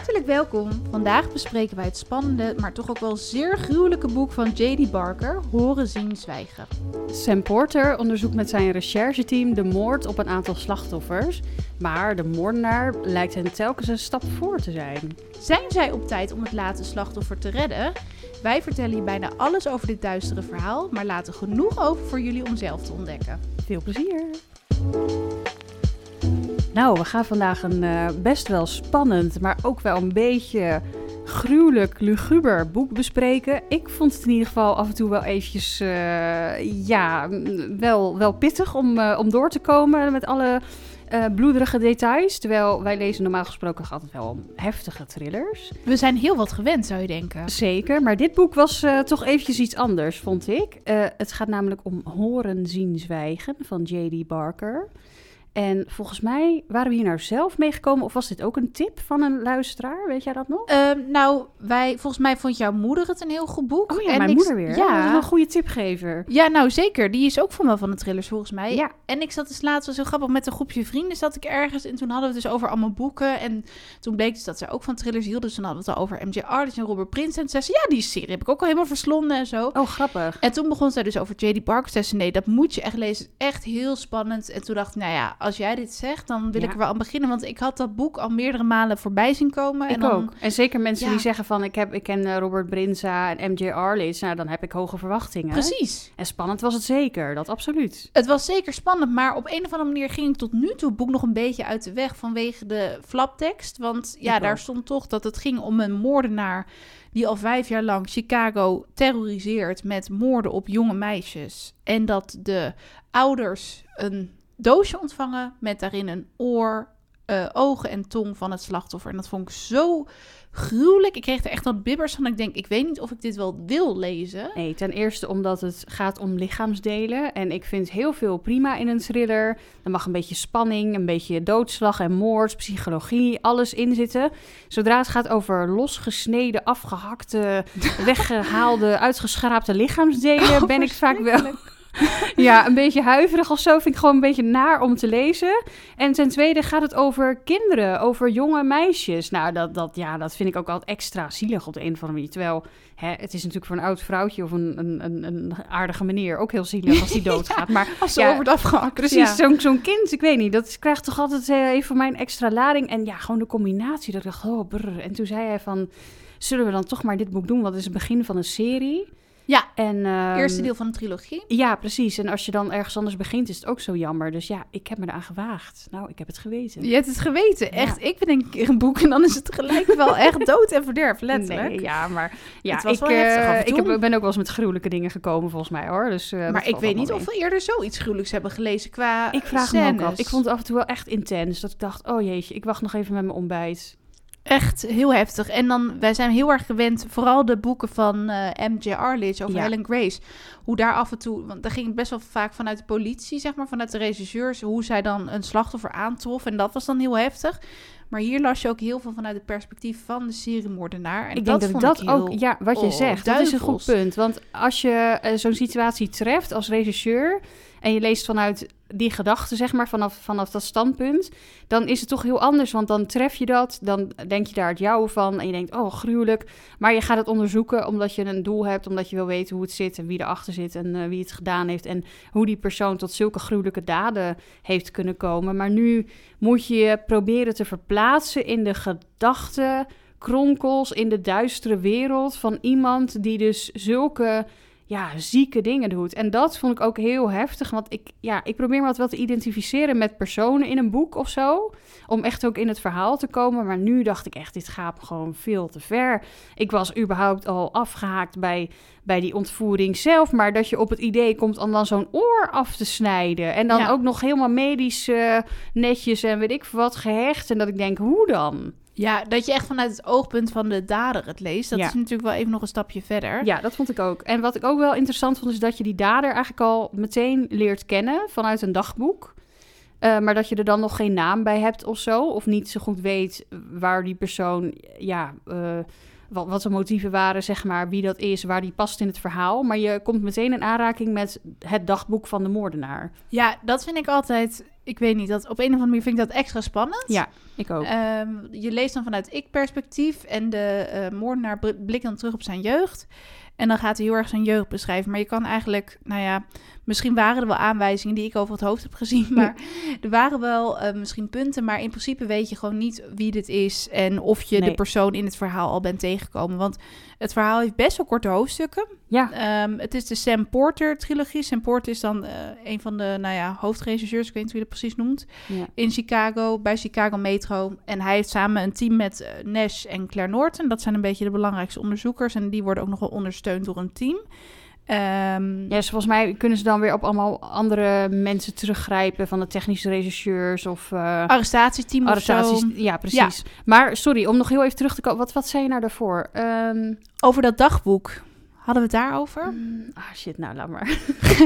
Hartelijk welkom. Vandaag bespreken wij het spannende, maar toch ook wel zeer gruwelijke boek van J.D. Barker, Horen, Zien, Zwijgen. Sam Porter onderzoekt met zijn rechercheteam de moord op een aantal slachtoffers. Maar de moordenaar lijkt hen telkens een stap voor te zijn. Zijn zij op tijd om het late slachtoffer te redden? Wij vertellen je bijna alles over dit duistere verhaal, maar laten genoeg over voor jullie om zelf te ontdekken. Veel plezier! Nou, we gaan vandaag een uh, best wel spannend, maar ook wel een beetje gruwelijk, luguber boek bespreken. Ik vond het in ieder geval af en toe wel eventjes, uh, ja, wel, wel pittig om, uh, om door te komen met alle bloederige details. Terwijl wij lezen normaal gesproken altijd wel heftige thrillers. We zijn heel wat gewend, zou je denken. Zeker, maar dit boek was toch eventjes iets anders, vond ik. het gaat namelijk om Horen, Zien, Zwijgen van J.D. Barker. En volgens mij waren we hier nou zelf meegekomen, of was dit ook een tip van een luisteraar? Weet jij dat nog? Uh, nou, wij, volgens mij vond jouw moeder het een heel goed boek. Oh ja, en mijn moeder weer. Ja, een goede tipgever. Ja, nou zeker. Die is ook van wel van de thrillers volgens mij. Ja. En ik zat dus laatst, was zo grappig, met een groepje vrienden zat ik ergens. En toen hadden we het dus over allemaal boeken. En toen bleek dus dat ze ook van thrillers hielden. Dus toen hadden we het al over MJ Artis en Robert Prince. En toen zei ze, ja, die serie heb ik ook al helemaal verslonden en zo. Oh, grappig. En toen begon zij dus over J.D. Barker. Zei nee, dat moet je echt lezen. Echt heel spannend. En toen dacht ik, nou ja, als jij dit zegt dan wil ik er wel aan beginnen. Want ik had dat boek al meerdere malen voorbij zien komen. Ik en dan, ook. En zeker mensen die zeggen van... ik, heb, ik ken uh, Robert Brinza en MJ Arliss. Nou, dan heb ik hoge verwachtingen. Precies. En spannend was het zeker, dat absoluut. Het was zeker spannend, maar op een of andere manier... ging ik tot nu toe het boek nog een beetje uit de weg... vanwege de flaptekst. Want ja, daar stond toch dat het ging om een moordenaar... die al vijf jaar lang Chicago terroriseert... met moorden op jonge meisjes. En dat de ouders een doosje ontvangen met daarin een oor, uh, ogen en tong van het slachtoffer. En dat vond ik zo gruwelijk. Ik kreeg er echt wat bibbers van. Ik denk, ik weet niet of ik dit wel wil lezen. Nee, ten eerste omdat het gaat om lichaamsdelen. En ik vind heel veel prima in een thriller. Er mag een beetje spanning, een beetje doodslag en moord, psychologie, alles in zitten. Zodra het gaat over losgesneden, afgehakte, weggehaalde, uitgeschraapte lichaamsdelen, ben ik vaak wel ja, een beetje huiverig of zo. Vind ik gewoon een beetje naar om te lezen. En ten tweede gaat het over kinderen, over jonge meisjes. Nou, dat, dat, ja, dat vind ik ook altijd extra zielig op de een of andere manier. Terwijl hè, het is natuurlijk voor een oud vrouwtje of een, een, een, een aardige meneer ook heel zielig als die doodgaat. Maar als ze ja, wordt afgehakt. Precies, zo'n zo'n kind, ik weet niet. Dat krijgt toch altijd uh, even voor mij een extra lading. En ja, gewoon de combinatie. Dat ik dacht, oh brr. En toen zei hij van, zullen we dan toch maar dit boek doen? Want het is het begin van een serie. Ja, en, um, eerste deel van een trilogie. Ja, precies. En als je dan ergens anders begint, is het ook zo jammer. Dus ja, ik heb me eraan gewaagd. Nou, ik heb het geweten. Je hebt het geweten, echt. Ik ben een keer een boek en dan is het gelijk wel echt dood en verderf, letterlijk. Nee, ja, maar ja, ik, uh, ik heb, ben ook wel eens met gruwelijke dingen gekomen, volgens mij, hoor. Dus, uh, maar ik weet niet of we eerder zoiets gruwelijks hebben gelezen qua Ik vraag scènes. me ook af. Ik vond het af en toe wel echt intens. Dat ik dacht, oh jeetje, ik wacht nog even met mijn ontbijt. Echt heel heftig. En dan, wij zijn heel erg gewend, vooral de boeken van uh, M.J. Arliss over Helen Grace. Hoe daar af en toe, want daar ging het best wel vaak vanuit de politie, zeg maar, vanuit de regisseurs, hoe zij dan een slachtoffer aantrof. En dat was dan heel heftig. Maar hier las je ook heel veel vanuit het perspectief van de seriemoordenaar. En ik dat denk dat dat ook, ja, wat je oh, zegt, dat is een goed punt. Want als je uh, zo'n situatie treft als regisseur en je leest vanuit die gedachte, zeg maar, vanaf, vanaf dat standpunt, dan is het toch heel anders. Want dan tref je dat, dan denk je daar het jouwe van en je denkt, oh, gruwelijk. Maar je gaat het onderzoeken omdat je een doel hebt, omdat je wil weten hoe het zit en wie erachter zit en uh, wie het gedaan heeft en hoe die persoon tot zulke gruwelijke daden heeft kunnen komen. Maar nu moet je proberen te verplaatsen in de gedachten, kronkels, in de duistere wereld van iemand die dus zulke ja, zieke dingen doet. En dat vond ik ook heel heftig. Want ik, ja, ik probeer me wat wel te identificeren met personen in een boek of zo. Om echt ook in het verhaal te komen. Maar nu dacht ik echt, dit gaat gewoon veel te ver. Ik was überhaupt al afgehaakt bij, bij die ontvoering zelf. Maar dat je op het idee komt om dan zo'n oor af te snijden. En dan ook nog helemaal medisch uh, netjes en weet ik wat gehecht. En dat ik denk, hoe dan? Ja, dat je echt vanuit het oogpunt van de dader het leest. Dat is natuurlijk wel even nog een stapje verder. Ja, dat vond ik ook. En wat ik ook wel interessant vond, is dat je die dader eigenlijk al meteen leert kennen vanuit een dagboek. Uh, maar dat je er dan nog geen naam bij hebt of zo. Of niet zo goed weet waar die persoon, ja, uh, wat, wat zijn motieven waren, zeg maar, wie dat is, waar die past in het verhaal. Maar je komt meteen in aanraking met het dagboek van de moordenaar. Ja, dat vind ik altijd ik weet niet, dat op een of andere manier vind ik dat extra spannend. Ja, ik ook. Ehm, je leest dan vanuit ik-perspectief en de uh, moordenaar blikt dan terug op zijn jeugd. En dan gaat hij heel erg zijn jeugd beschrijven. Maar je kan eigenlijk, nou ja, misschien waren er wel aanwijzingen die ik over het hoofd heb gezien. Maar er waren wel uh, misschien punten. Maar in principe weet je gewoon niet wie dit is. En of je de persoon in het verhaal al bent tegengekomen. Want het verhaal heeft best wel korte hoofdstukken. Ja. Um, het is de Sam Porter trilogie. Sam Porter is dan uh, een van de nou ja, hoofdregisseurs, ik weet niet hoe je dat precies noemt, ja. in Chicago, bij Chicago Metro. En hij heeft samen een team met uh, Nash en Claire Norton. Dat zijn een beetje de belangrijkste onderzoekers. En die worden ook nog wel ondersteund door een team. Um, ja, dus volgens mij kunnen ze dan weer op allemaal andere mensen teruggrijpen van de technische regisseurs of uh, arrestatieteam arrestaties. Ja, precies. Ja. Maar sorry, om nog heel even terug te komen. Wat, wat zei je nou daarvoor? Um, Over dat dagboek. Hadden we het daarover? Mm, ah, shit, nou, laat maar.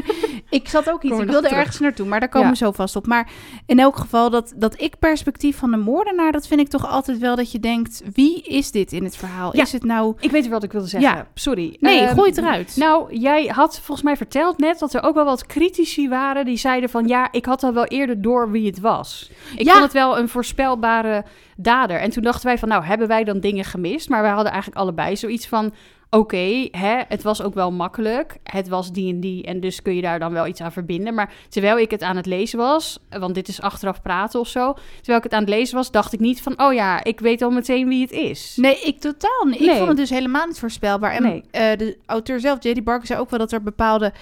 ik zat ook iets, ik wilde ergens naartoe, maar daar komen we zo vast op. Maar in elk geval, dat, dat ik-perspectief van de moordenaar, dat vind ik toch altijd wel dat je denkt, wie is dit in het verhaal? Is het nou... Ik weet wat ik wilde zeggen. Ja. Sorry. Nee, um, gooi het eruit. Nou, jij had volgens mij verteld net dat er ook wel wat critici waren die zeiden van, ja, ik had al wel eerder door wie het was. Ik vond het wel een voorspelbare dader. En toen dachten wij van, nou, hebben wij dan dingen gemist? Maar wij hadden eigenlijk allebei zoiets van oké, het was ook wel makkelijk. Het was die en die en dus kun je daar dan wel iets aan verbinden. Maar terwijl ik het aan het lezen was, want dit is achteraf praten of zo. Terwijl ik het aan het lezen was, dacht ik niet van, oh ja, ik weet al meteen wie het is. Nee, ik totaal niet. Ik vond het dus helemaal niet voorspelbaar. En nee. uh, de auteur zelf, J.D. Barker, zei ook wel dat er bepaalde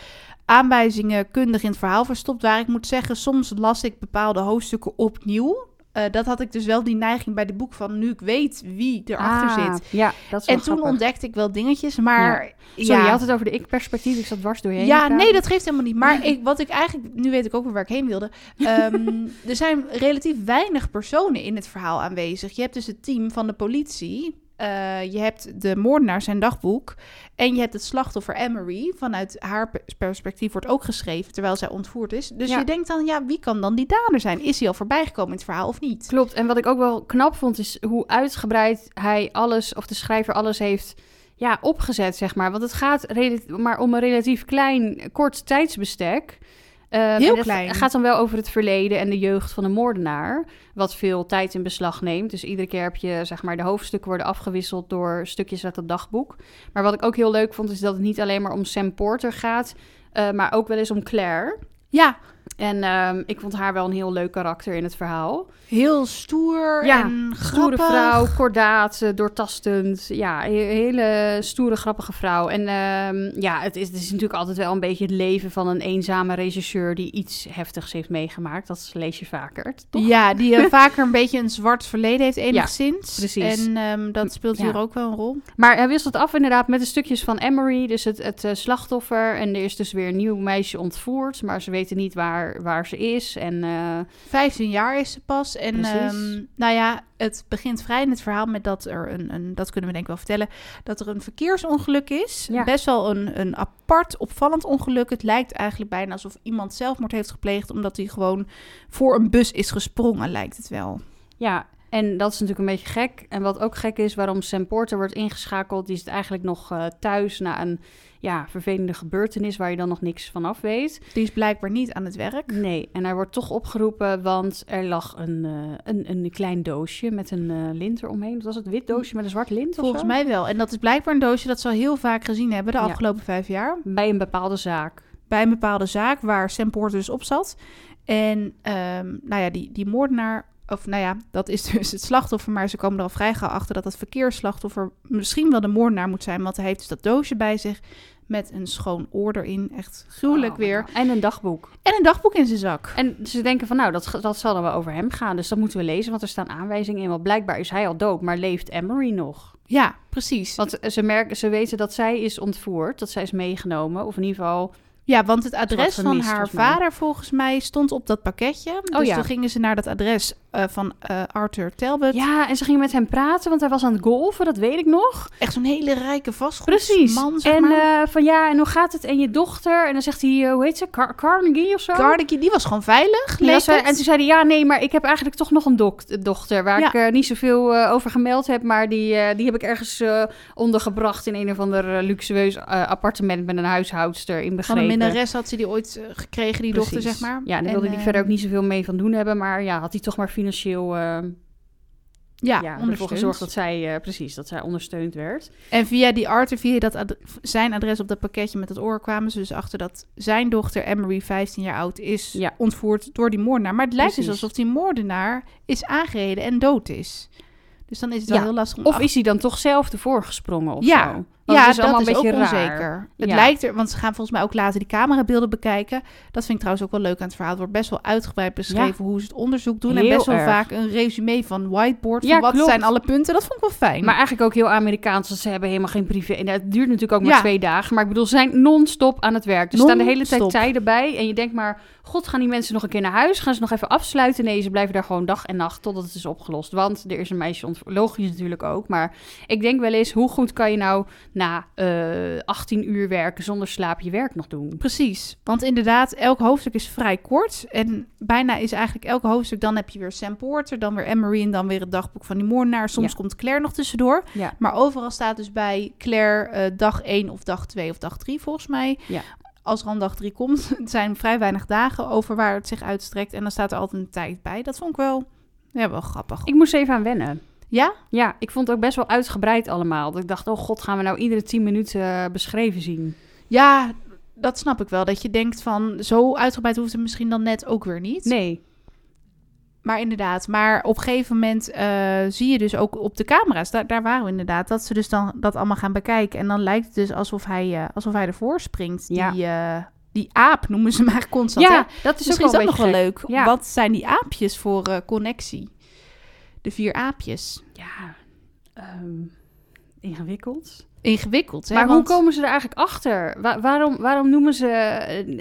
aanwijzingen kundig in het verhaal verstopt waren. Ik moet zeggen, soms las ik bepaalde hoofdstukken opnieuw. Uh, dat had ik dus wel die neiging bij de boek van nu ik weet wie erachter ah, zit. Ja, dat is en toen grappig. ontdekte ik wel dingetjes, maar. Ja. Sorry, je had het over de ik-perspectief. Ik zat dwars doorheen. Ja, nee, dat geeft helemaal niet. Maar ik, wat ik eigenlijk, nu weet ik ook weer waar ik heen wilde. Um, er zijn relatief weinig personen in het verhaal aanwezig. Je hebt dus het team van de politie. Uh, je hebt de moordenaar zijn dagboek. En je hebt het slachtoffer Emery. Vanuit haar perspectief wordt ook geschreven terwijl zij ontvoerd is. Dus je denkt dan, ja, wie kan dan die dader zijn? Is hij al voorbijgekomen in het verhaal of niet? Klopt. En wat ik ook wel knap vond, is hoe uitgebreid hij alles, of de schrijver alles heeft ja, opgezet, zeg maar. Want het gaat maar om een relatief klein, kort tijdsbestek. Uh, Heel klein. Het gaat dan wel over het verleden en de jeugd van de moordenaar. Wat veel tijd in beslag neemt. Dus iedere keer heb je, zeg maar, de hoofdstukken worden afgewisseld door stukjes uit het dagboek. Maar wat ik ook heel leuk vond, is dat het niet alleen maar om Sam Porter gaat, uh, maar ook wel eens om Claire. Ja, en um, ik vond haar wel een heel leuk karakter in het verhaal. Heel stoer ja, en stoere vrouw, kordaat, doortastend. Ja, een hele stoere, grappige vrouw. En um, ja, het is, het is natuurlijk altijd wel een beetje het leven van een eenzame regisseur... die iets heftigs heeft meegemaakt. Dat lees je vaker, toch? Ja, die uh, vaker een beetje een zwart verleden heeft enigszins. Ja, precies. En um, dat speelt hier ook wel een rol. Maar hij wisselt af inderdaad met de stukjes van Emery. Dus het, het uh, slachtoffer. En er is dus weer een nieuw meisje ontvoerd. Maar ze weten niet waar waar, ze is. En, uh, eh, 15 jaar is ze pas. En um, nou ja, het begint vrij in het verhaal met dat er een, een, dat kunnen we denk ik wel vertellen, dat er een verkeersongeluk is. Ja. Best wel een, een apart, opvallend ongeluk. Het lijkt eigenlijk bijna alsof iemand zelfmoord heeft gepleegd, omdat hij gewoon voor een bus is gesprongen, lijkt het wel. Ja, en dat is natuurlijk een beetje gek. En wat ook gek is, waarom Sam Porter wordt ingeschakeld, die is eigenlijk nog uh, thuis na een ja, vervelende gebeurtenis waar je dan nog niks van af weet. Die is blijkbaar niet aan het werk. Nee, en hij wordt toch opgeroepen, want er lag een, uh, een, een klein doosje met een uh, lint eromheen. Dat was het wit doosje met een zwart lint Volgens mij wel. En dat is blijkbaar een doosje dat ze al heel vaak gezien hebben de afgelopen vijf jaar. Bij een bepaalde zaak. Bij een bepaalde zaak waar Sam Porter dus op zat. En um, nou ja, die, die moordenaar of nou ja, dat is dus het slachtoffer, maar ze komen er al vrij gauw achter dat het verkeersslachtoffer misschien wel de moordenaar moet zijn, want hij heeft dus dat doosje bij zich met een schoon oor erin. Echt gruwelijk oh, weer. En een dagboek. En een dagboek in zijn zak. En ze denken van, nou, dat, dat zal dan wel over hem gaan. Dus dat moeten we lezen, want er staan aanwijzingen in. Want blijkbaar is hij al dood, maar leeft Emery nog. Ja, precies. Want ze, merken, ze weten dat zij is ontvoerd, dat zij is meegenomen. Of in ieder geval ja, want het adres van haar vader volgens mij stond op dat pakketje. Oh, dus ja. toen gingen ze naar dat adres uh, van uh, Arthur Talbot. Ja, en ze gingen met hem praten, want hij was aan het golfen, dat weet ik nog. Echt zo'n hele rijke vastgoedman, zeg en uh, van ja, en hoe gaat het? En je dochter? En dan zegt hij, hoe heet ze? Car Carnegie of zo? Carnegie, die was gewoon veilig. Ja, en toen zei hij, ja, nee, maar ik heb eigenlijk toch nog een dochter... waar ja. ik niet zoveel over gemeld heb... maar die, die heb ik ergens ondergebracht... in een of ander luxueus appartement met een huishoudster in begrepen minnares had ze die ooit uh, gekregen, die dochter, zeg maar. Ja, en daar wilde hij verder ook niet zoveel mee van doen hebben. Maar ja, had hij toch maar financieel... Uh, ja, ja ervoor gezorgd dat zij, uh, precies, dat zij ondersteund werd. En via die Arthur, via dat zijn adres op dat pakketje met het oor kwamen ze dus achter dat zijn dochter Emery, 15 jaar oud, is ja. ontvoerd door die moordenaar. Maar het lijkt dus alsof die moordenaar is aangereden en dood is. Dus dan is het wel heel lastig om... Of is hij dan toch zelf ervoor gesprongen of ja. zo? Ja, is allemaal dat een beetje is ook onzeker. Het lijkt er, want ze gaan volgens mij ook later die camerabeelden bekijken. Dat vind ik trouwens ook wel leuk aan het verhaal. Het wordt best wel uitgebreid beschreven hoe ze het onderzoek doen. en best wel vaak een resume van whiteboard. Van wat zijn alle punten. Dat vond ik wel fijn. Maar eigenlijk ook heel Amerikaans. Want ze hebben helemaal geen privé. En het duurt natuurlijk ook maar twee dagen. Maar ik bedoel, ze zijn non-stop aan het werk. Er staan de hele tijd tijden bij. En je denkt maar, god, gaan die mensen nog een keer naar huis? Gaan ze nog even afsluiten? Nee, ze blijven daar gewoon dag en nacht totdat het is opgelost. Want er is een meisje Logisch natuurlijk ook. Maar ik denk wel eens, hoe goed kan je nou na... Uh, 18 uur werken zonder slaap je werk nog doen. Precies, want inderdaad, elk hoofdstuk is vrij kort. En bijna is eigenlijk elk hoofdstuk, dan heb je weer Sam Porter, dan weer Emery en dan weer het dagboek van die moordenaar. Soms komt Claire nog tussendoor. Ja. Maar overal staat dus bij Claire uh, dag 1 of dag 2 of dag 3 volgens mij. Ja als er aan dag 3 komt, het zijn vrij weinig dagen over waar het zich uitstrekt. En dan staat er altijd een tijd bij. Dat vond ik wel, ja, wel grappig. Ik moest even aan wennen. Ja? Ja, ik vond het ook best wel uitgebreid allemaal. Dat ik dacht, oh god, gaan we nou iedere tien minuten eh, beschreven zien? Ja, dat snap ik wel. Dat je denkt van, zo uitgebreid hoeft het misschien dan net ook weer niet. Nee. Maar inderdaad, maar op een gegeven moment uh, zie je dus ook op de camera's, daar, daar waren we inderdaad, dat ze dus dan dat allemaal gaan bekijken. En dan lijkt het dus alsof hij, uh, alsof hij ervoor springt. Ja. Die, die aap noemen ze maar constant. Ja, dat is Misschien ook wel, is dat nog wel leuk. Ja. Wat zijn die aapjes voor connectie? De vier aapjes. Ja, um, ingewikkeld. Ingewikkeld, hè? Maar hoe komen ze er eigenlijk achter? waarom, waarom noemen ze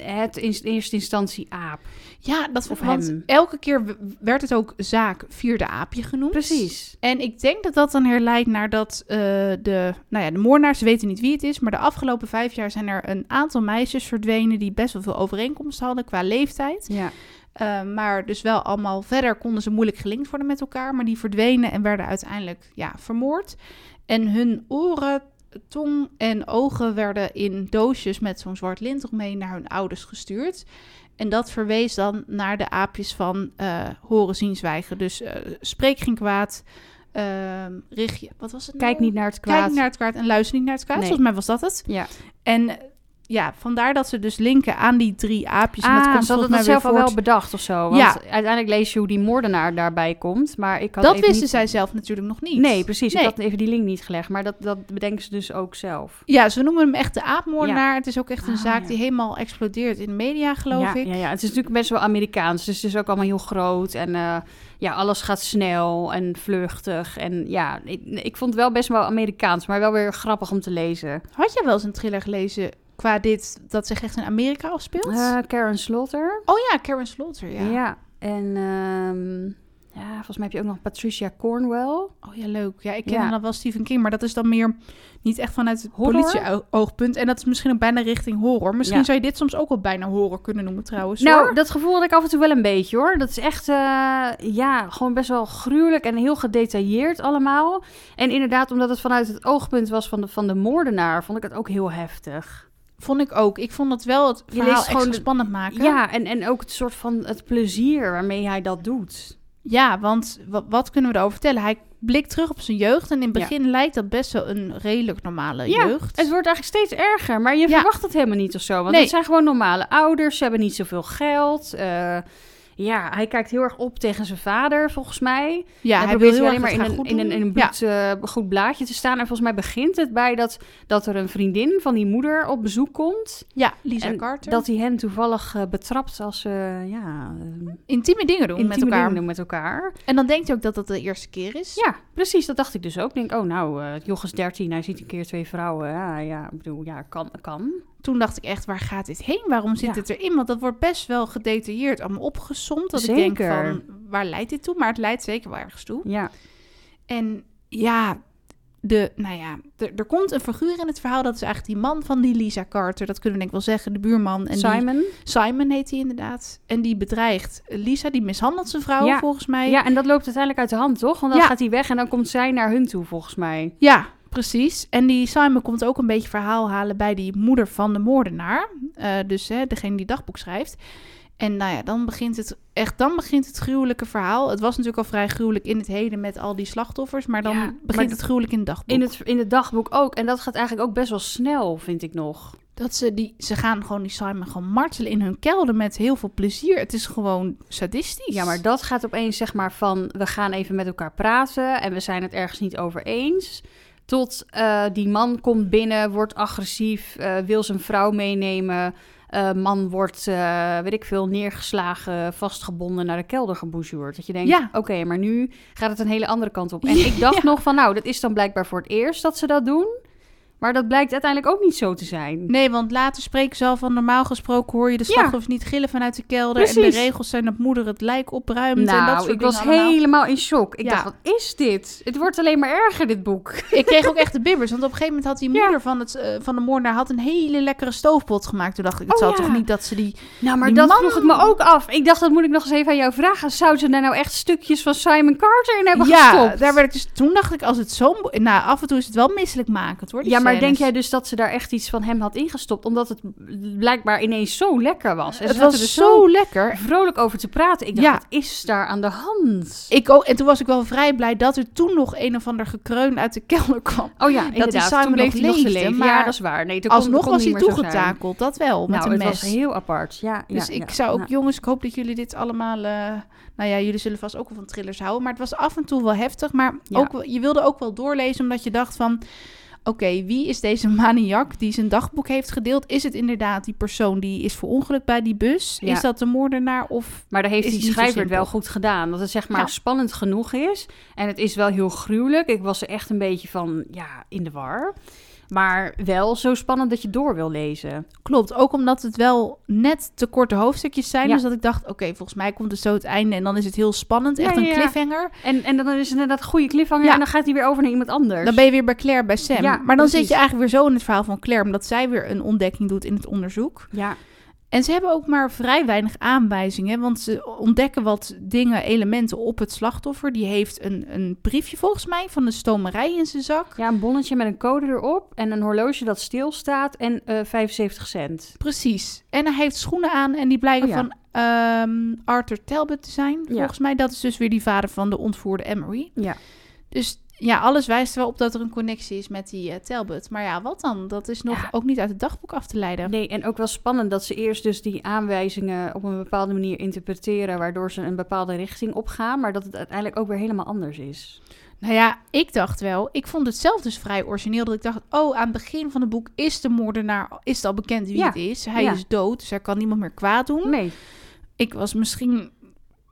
het in eerste instantie aap? Ja, dat of want hem. elke keer werd het ook zaak vierde aapje genoemd. Precies. En ik denk dat dat dan herleidt naar dat uh, de, nou ja, de moordenaars weten niet wie het is, maar de afgelopen vijf jaar zijn er een aantal meisjes verdwenen die best wel veel overeenkomsten hadden qua leeftijd. Ja. Uh, maar dus wel allemaal verder konden ze moeilijk gelinkt worden met elkaar. Maar die verdwenen en werden uiteindelijk ja, vermoord. En hun oren, tong en ogen werden in doosjes met zo'n zwart lint mee naar hun ouders gestuurd. En dat verwees dan naar de aapjes van uh, horen, zien, zwijgen. Dus uh, spreek geen kwaad, uh, richt je... Wat was het Kijk nou? niet naar het kwaad. Kijk niet naar het kwaad en luister niet naar het kwaad. Nee. Volgens mij was dat het. Ja. En ja, vandaar dat ze dus linken aan die drie aapjes. Ah, en dat ze hadden dat zelf al wel bedacht of zo. Want ja. uiteindelijk lees je hoe die moordenaar daarbij komt. Maar ik had dat wisten zij zelf natuurlijk nog niet. Nee, precies. Ik had even die link niet gelegd. Maar dat, dat bedenken ze dus ook zelf. Ja, ze noemen hem echt de aapmoordenaar. Het is ook echt een ah, zaak die helemaal explodeert in de media, geloof ik. Ja, ja, het is natuurlijk best wel Amerikaans. Dus het is ook allemaal heel groot. En uh, ja, alles gaat snel en vluchtig. En ja, ik, ik vond het wel best wel Amerikaans. Maar wel weer grappig om te lezen. Had je wel eens een thriller gelezen qua dit, dat zich echt in Amerika afspeelt? Uh, Karen Slaughter. Oh ja, Karen Slaughter, ja. Ja, en um, ja, volgens mij heb je ook nog Patricia Cornwell. Oh ja, leuk. Ja, ik ken ja. dan wel Stephen King, maar dat is dan meer niet echt vanuit het politie-oogpunt. En dat is misschien ook bijna richting horror. Misschien zou je dit soms ook wel bijna horror kunnen noemen trouwens. Nou, dat gevoel had ik af en toe wel een beetje hoor. Dat is echt, uh, ja, gewoon best wel gruwelijk en heel gedetailleerd allemaal. En inderdaad, omdat het vanuit het oogpunt was van de, van de moordenaar, vond ik het ook heel heftig. Vond ik ook. Ik vond het wel het verhaal gewoon spannend maken. Ja, en, en ook het soort van het plezier waarmee hij dat doet. Ja, want wat, wat kunnen we erover vertellen? Hij blikt terug op zijn jeugd en in het begin lijkt dat best wel een redelijk normale ja, jeugd. het wordt eigenlijk steeds erger, maar je verwacht het helemaal niet of zo. Want het zijn gewoon normale ouders, ze hebben niet zoveel geld. Uh, ja, hij kijkt heel erg op tegen zijn vader, volgens mij. Ja, hij, probeert alleen maar in een, in een, in een bloed, uh, goed blaadje te staan. En volgens mij begint het bij dat, dat er een vriendin van die moeder op bezoek komt. Ja, Lisa Carter. Dat hij hen toevallig uh, betrapt als uh, ja, intieme dingen doen intieme met elkaar. Dingen doen met elkaar. En dan denkt hij ook dat dat de eerste keer is. Ja, precies. Dat dacht ik dus ook. Ik denk, oh nou, uh, is 13, hij ziet een keer twee vrouwen. Ja, ja, ik bedoel, ja, kan, kan toen dacht ik echt, waar gaat dit heen? Waarom zit het erin? Want dat wordt best wel gedetailleerd allemaal opgezomd. Dat zeker. ik denk van, waar leidt dit toe? Maar het leidt zeker wel ergens toe. Ja. En ja, de, nou ja, er, er komt een figuur in het verhaal. Dat is eigenlijk die man van die Lisa Carter. Dat kunnen we denk ik wel zeggen, de buurman. En Simon. Simon heet hij inderdaad. En die bedreigt Lisa, die mishandelt zijn vrouw volgens mij. Ja, en dat loopt uiteindelijk uit de hand, toch? Want dan gaat hij weg en dan komt zij naar hun toe volgens mij. Ja, precies. En die Simon komt ook een beetje verhaal halen bij die moeder van de moordenaar. Uh, dus hè, degene die dagboek schrijft. En nou ja, dan begint het echt, dan begint het gruwelijke verhaal. Het was natuurlijk al vrij gruwelijk in het heden met al die slachtoffers, maar dan begint het gruwelijk in het dagboek. In het, in het dagboek ook. En dat gaat eigenlijk ook best wel snel, vind ik nog. Dat ze die, ze gaan gewoon die Simon gewoon martelen in hun kelder met heel veel plezier. Het is gewoon sadistisch. Ja, maar dat gaat opeens zeg maar van, we gaan even met elkaar praten en we zijn het ergens niet over eens. Tot uh, die man komt binnen, wordt agressief, uh, wil zijn vrouw meenemen. Uh, man wordt, weet ik veel, neergeslagen, vastgebonden naar de kelder gebougeerd. Dat je denkt, ja. oké, maar nu gaat het een hele andere kant op. En ik dacht nog van, nou, dat is dan blijkbaar voor het eerst dat ze dat doen. Maar dat blijkt uiteindelijk ook niet zo te zijn. Nee, want later spreken ze al van normaal gesproken hoor je de slachtoffers niet gillen vanuit de kelder. En de regels zijn dat moeder het lijk opruimt. Nou, en dat soort ik was helemaal in shock. Ik dacht, wat is dit? Het wordt alleen maar erger, dit boek. Ik kreeg ook echt de bibbers. Want op een gegeven moment had die moeder van, het, uh, van de moordenaar had een hele lekkere stoofpot gemaakt. Toen dacht ik, het oh, zal toch niet dat ze die. Nou, maar dat vroeg ik me ook af. Ik dacht, dat moet ik nog eens even aan jou vragen. Zou ze daar nou echt stukjes van Simon Carter in hebben ja, gestopt? Ja, daar werd ik dus. Toen dacht ik, als het zo. Nou, af en toe is het wel misselijk maken. Hoor, ja, maar denk jij dus dat ze daar echt iets van hem had ingestopt. Omdat het blijkbaar ineens zo lekker was. En het was er zo lekker. Vrolijk over te praten. Ik dacht, ja. wat is daar aan de hand? Ik ook. En toen was ik wel vrij blij dat er toen nog een of ander gekreun uit de kelder kwam. Oh ja, inderdaad. Dat die Simon toen nog leefde. Leven. Maar ja, dat is waar. Nee, alsnog was hij toegetakeld. Dat wel, met nou, een mes. het was heel apart. Ja, dus ik zou ook, jongens, ik hoop dat jullie dit allemaal... Uh, nou ja, jullie zullen vast ook wel van thrillers houden. Maar het was af en toe wel heftig. Maar ook, je wilde ook wel doorlezen, omdat je dacht van oké, wie is deze maniak die zijn dagboek heeft gedeeld? Is het inderdaad die persoon die is verongelukt bij die bus? Is dat de moordenaar? Of maar daar heeft die schrijver het wel goed gedaan. Dat het zeg maar spannend genoeg is. En het is wel heel gruwelijk. Ik was er echt een beetje van, ja, in de war. Maar wel zo spannend dat je door wil lezen. Klopt, ook omdat het wel net te korte hoofdstukjes zijn. Dus dat ik dacht, oké, volgens mij komt het zo het einde en dan is het heel spannend. Echt een cliffhanger. En, en dan is het inderdaad een goede cliffhanger en dan gaat hij weer over naar iemand anders. Dan ben je weer bij Claire, bij Sam. maar dan zit je eigenlijk weer zo in het verhaal van Claire, omdat zij weer een ontdekking doet in het onderzoek. Ja. En ze hebben ook maar vrij weinig aanwijzingen, want ze ontdekken wat dingen, elementen op het slachtoffer. Die heeft een, een briefje volgens mij van de stomerij in zijn zak. Ja, een bonnetje met een code erop en een horloge dat stilstaat en uh, eh, 75 cent. Precies. En hij heeft schoenen aan en die blijken oh van um, Arthur Talbot te zijn. Volgens mij, dat is dus weer die vader van de ontvoerde Emery. Ja. Dus ja, alles wijst wel op dat er een connectie is met die uh, Talbot. Maar ja, wat dan? Dat is nog ook niet uit het dagboek af te leiden. Nee, en ook wel spannend dat ze eerst dus die aanwijzingen op een bepaalde manier interpreteren, waardoor ze een bepaalde richting opgaan, maar dat het uiteindelijk ook weer helemaal anders is. Nou ja, ik dacht wel, ik vond het zelf dus vrij origineel, dat ik dacht, oh, aan het begin van het boek is de moordenaar, is het al bekend wie het is. Hij is dood, dus er kan niemand meer kwaad doen. Nee. Ik was misschien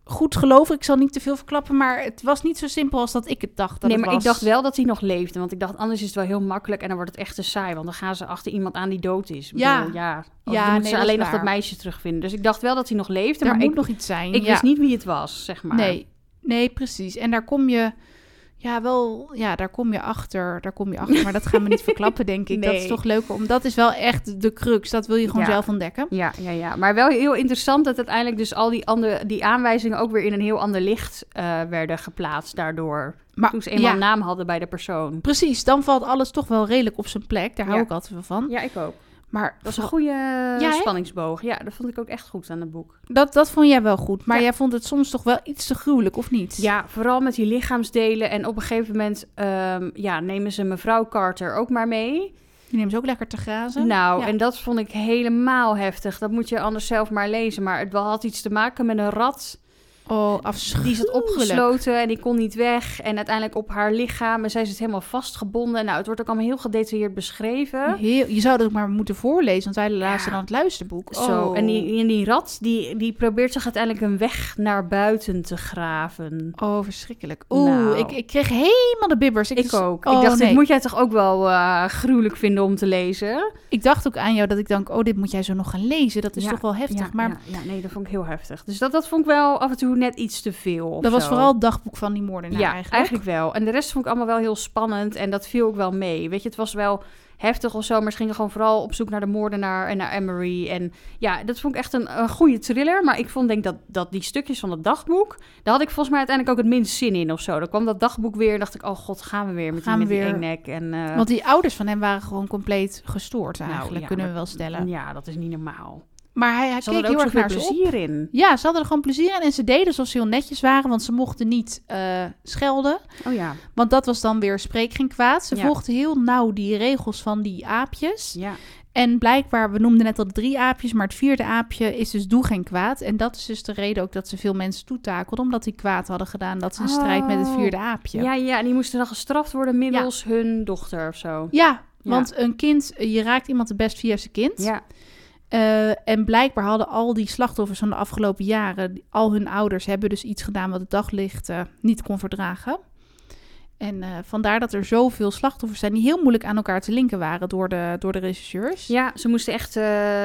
goed geloven. Ik zal niet te veel verklappen, maar het was niet zo simpel als dat ik het dacht. Dat nee, maar ik dacht wel dat hij nog leefde. Want ik dacht, anders is het wel heel makkelijk en dan wordt het echt te saai. Want dan gaan ze achter iemand aan die dood is. ja. ja. ja, dan moeten ze alleen nog dat meisje terugvinden. Dus ik dacht wel dat hij nog leefde. Maar moet ik, nog iets zijn. Ik wist niet wie het was, zeg maar. Nee, nee, precies. En daar kom je ja, wel, ja, daar kom je achter. Daar kom je achter. Maar dat gaan we niet verklappen, denk ik. Dat is toch leuker. Om, dat is wel echt de crux. Dat wil je gewoon zelf ontdekken. Ja, ja, ja. Maar wel heel interessant dat uiteindelijk dus al die, andere, die aanwijzingen ook weer in een heel ander licht uh, werden geplaatst daardoor. Maar, toen ze eenmaal een naam hadden bij de persoon. Precies, dan valt alles toch wel redelijk op zijn plek. Daar hou ik altijd wel van. Ja, ik ook. Maar dat is een goede ja, spanningsboog. Ja, dat vond ik ook echt goed aan het boek. Dat, dat vond jij wel goed. Maar jij vond het soms toch wel iets te gruwelijk, of niet? Ja, vooral met die lichaamsdelen. En op een gegeven moment um, ja, nemen ze mevrouw Carter ook maar mee. Die neemt ze ook lekker te grazen. Nou, en dat vond ik helemaal heftig. Dat moet je anders zelf maar lezen. Maar het had iets te maken met een rat Oh, afschuwelijk. Die zat opgesloten en die kon niet weg. En uiteindelijk op haar lichaam. En zij zit helemaal vastgebonden. Nou, het wordt ook allemaal heel gedetailleerd beschreven. Heel, je zou dat ook maar moeten voorlezen, want wij lazen dan het luisterboek. Zo, oh. en die, en die rat, die, die probeert zich uiteindelijk een weg naar buiten te graven. Oh, verschrikkelijk. Oeh, nou. ik, ik kreeg helemaal de bibbers. Ik, ik ook. ik oh, dacht, dit moet jij toch ook wel uh, gruwelijk vinden om te lezen? Ik dacht ook aan jou dat ik denk, oh, dit moet jij zo nog gaan lezen. Dat is toch wel heftig. Ja, maar ja, nee, dat vond ik heel heftig. Dus dat, dat vond ik wel af en toe net iets te veel. Dat was vooral het dagboek van die moordenaar ja, eigenlijk. eigenlijk wel. En de rest vond ik allemaal wel heel spannend en dat viel ook wel mee. Weet je, het was wel heftig of zo, maar ze gingen gewoon vooral op zoek naar de moordenaar en naar Emery. En ja, dat vond ik echt een, een goede thriller. Maar ik vond denk dat, dat die stukjes van het dagboek, daar had ik volgens mij uiteindelijk ook het minst zin in of zo. Dan kwam dat dagboek weer en dacht ik, oh god, gaan we weer met gaan die, met weer. die nek. En, uh... Want die ouders van hem waren gewoon compleet gestoord nou, eigenlijk, kunnen we wel stellen. Ja, dat is niet normaal. Maar hij, hij keek heel erg naar plezier in. Ja, ze hadden er gewoon plezier in. En ze deden alsof ze heel netjes waren, want ze mochten niet uh, schelden. Oh ja. Want dat was dan weer spreek geen kwaad. Ze volgden heel nauw die regels van die aapjes. Ja. En blijkbaar, we noemden net al drie aapjes, maar het vierde aapje is dus doe geen kwaad. En dat is dus de reden ook dat ze veel mensen toetakelden, omdat die kwaad hadden gedaan. Dat ze een strijd met het oh. vierde aapje. Ja, ja, en die moesten dan gestraft worden middels hun dochter of zo. Ja, want een kind, je raakt iemand de best via zijn kind. Ja. Uh, en blijkbaar hadden al die slachtoffers van de afgelopen jaren, al hun ouders hebben dus iets gedaan wat het daglicht uh, niet kon verdragen. En uh, vandaar dat er zoveel slachtoffers zijn die heel moeilijk aan elkaar te linken waren door de, door de regisseurs. Ja, ze moesten echt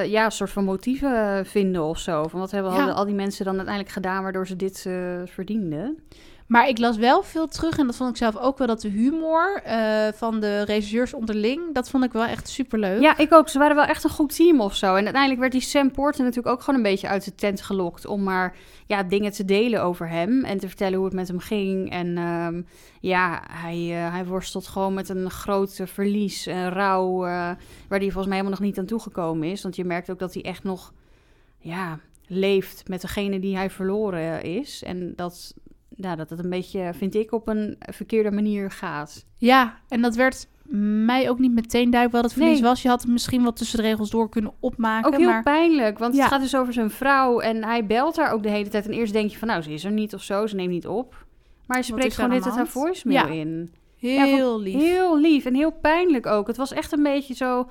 ja, een soort van motieven vinden of zo. Van wat hebben ja. al die mensen dan uiteindelijk gedaan waardoor ze dit verdienden? Maar ik las wel veel terug en dat vond ik zelf ook wel dat de humor uh, van de regisseurs onderling, dat vond ik wel echt super leuk. Ja, ik ook. Ze waren wel echt een goed team of zo. En uiteindelijk werd die Sam Porter natuurlijk ook gewoon een beetje uit de tent gelokt om maar ja, dingen te delen over hem en te vertellen hoe het met hem ging. En um, ja, hij, uh, hij worstelt gewoon met een groot verlies, een rouw, uh, waar hij volgens mij helemaal nog niet aan toegekomen is. Want je merkt ook dat hij echt nog, ja, leeft met degene die hij verloren is. En dat, nou, dat het een beetje, vind ik, op een verkeerde manier gaat. Ja, en dat werd mij ook niet meteen duidelijk wat het verlies was. Je had het misschien wel tussen de regels door kunnen opmaken. Ook heel pijnlijk, want het gaat dus over zijn vrouw en hij belt haar ook de hele tijd. En eerst denk je van, nou, ze is er niet of zo, ze neemt niet op. Maar hij spreekt gewoon dit haar voicemail in. Heel lief. Heel lief en heel pijnlijk ook. Het was echt een beetje zo...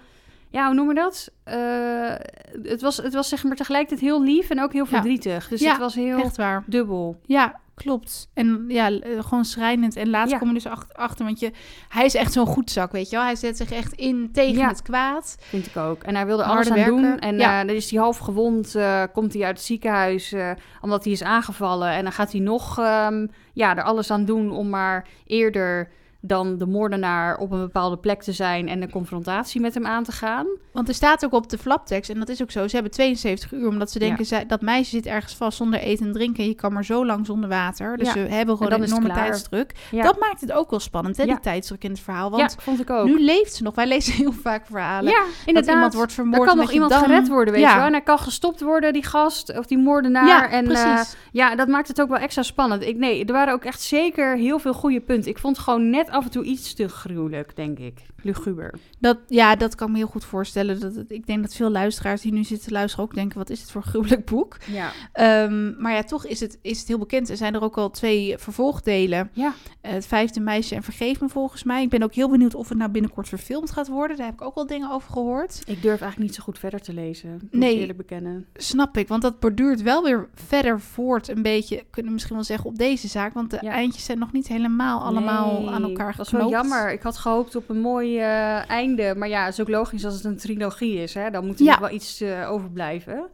Ja, hoe noemen we dat? Uh, het, was, het was zeg maar tegelijkertijd heel lief en ook heel verdrietig. Dus het was heel echt waar. dubbel. Ja, Klopt. En ja, eh, gewoon schrijnend. En laatst ja. kom je dus achter, want je, hij is echt zo'n goed zak, weet je wel. Hij zet zich echt in tegen het kwaad. Vind ik ook. En hij wilde alles aan doen. En ja. uh, dan is hij half gewond, uh, komt hij uit het ziekenhuis, omdat hij is aangevallen. En dan gaat hij nog um, ja, er alles aan doen om maar eerder dan de moordenaar op een bepaalde plek te zijn en een confrontatie met hem aan te gaan. Want er staat ook op de flaptekst, en dat is ook zo, ze hebben 72 uur, omdat ze denken, ja. dat meisje zit ergens vast zonder eten en drinken, je kan maar zo lang zonder water. Dus ja. ze hebben gewoon een enorme tijdsdruk. Ja. Dat maakt het ook wel spannend, hè, die tijdsdruk in het verhaal. Want vond ik ook. nu leeft ze nog. Wij lezen heel vaak verhalen ja, inderdaad. dat iemand wordt vermoord. Er kan nog iemand gered worden, weet je wel. En hij kan gestopt worden, die gast, of die moordenaar. Ja, en, uh, ja, dat maakt het ook wel extra spannend. Ik, nee, er waren ook echt zeker heel veel goede punten. Ik vond gewoon net af en toe iets te gruwelijk, denk ik. Luguber. Dat, ja, dat kan ik me heel goed voorstellen. Dat, ik denk dat veel luisteraars die nu zitten luisteren ook denken... wat is het voor gruwelijk boek? Ja. Um, maar ja, toch is het, is het heel bekend. Er zijn er ook al twee vervolgdelen. Ja. Uh, het vijfde meisje en Vergeef me volgens mij. Ik ben ook heel benieuwd of het nou binnenkort verfilmd gaat worden. Daar heb ik ook wel dingen over gehoord. Ik durf eigenlijk niet zo goed verder te lezen. Nee, eerlijk bekennen. Snap ik, want dat borduurt wel weer verder voort een beetje... kunnen we misschien wel zeggen op deze zaak. Want de eindjes zijn nog niet helemaal allemaal aan elkaar geknoopt. Dat is wel jammer. Ik had gehoopt op een mooi uh, einde. Maar ja, het is ook logisch als het een trilogie is. Hè? Dan moet er nog wel iets uh, overblijven.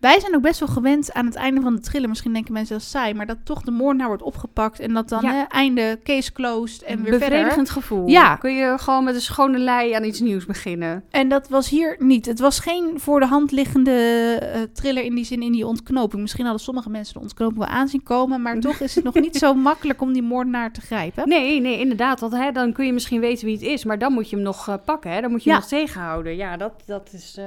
Wij zijn ook best wel gewend aan het einde van de thriller. Misschien denken mensen dat saai, maar dat toch de moordenaar wordt opgepakt en dat dan ja. einde case closed en weer Bevredigend verder. gevoel. Ja. Kun je gewoon met een schone lei aan iets nieuws beginnen. En dat was hier niet. Het was geen voor de hand liggende uh, thriller in die zin in die ontknoping. Misschien hadden sommige mensen de ontknoping wel aanzien komen, maar toch is het nog niet zo makkelijk om die moordenaar te grijpen. Nee, nee, inderdaad. Want hè, dan kun je misschien weten wie het is, maar dan moet je hem nog uh, pakken. Hè? Dan moet je ja. hem nog tegenhouden. Ja, dat, dat is... Uh...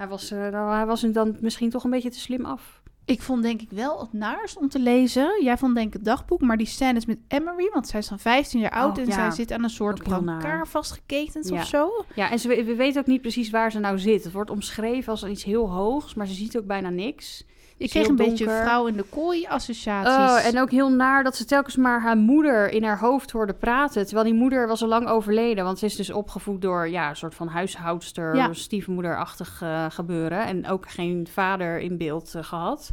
Hij was, uh, hij was dan misschien toch een beetje te slim af. Ik vond denk ik wel het naarst om te lezen. Jij vond denk ik het dagboek, maar die scènes met Emery, want zij is dan 15 jaar oud oh, en zij zit aan een soort brancard vastgeketend ja. of zo. Ja, en ze, we weten ook niet precies waar ze nou zit. Het wordt omschreven als iets heel hoogs, maar ze ziet ook bijna niks. Ik kreeg een beetje vrouw in de kooi associaties. Oh, en ook heel naar dat ze telkens maar haar moeder in haar hoofd hoorde praten. Terwijl die moeder was al lang overleden. Want ze is dus opgevoed door ja, een soort van huishoudster, ja. stiefmoederachtig uh, gebeuren. En ook geen vader in beeld uh, gehad.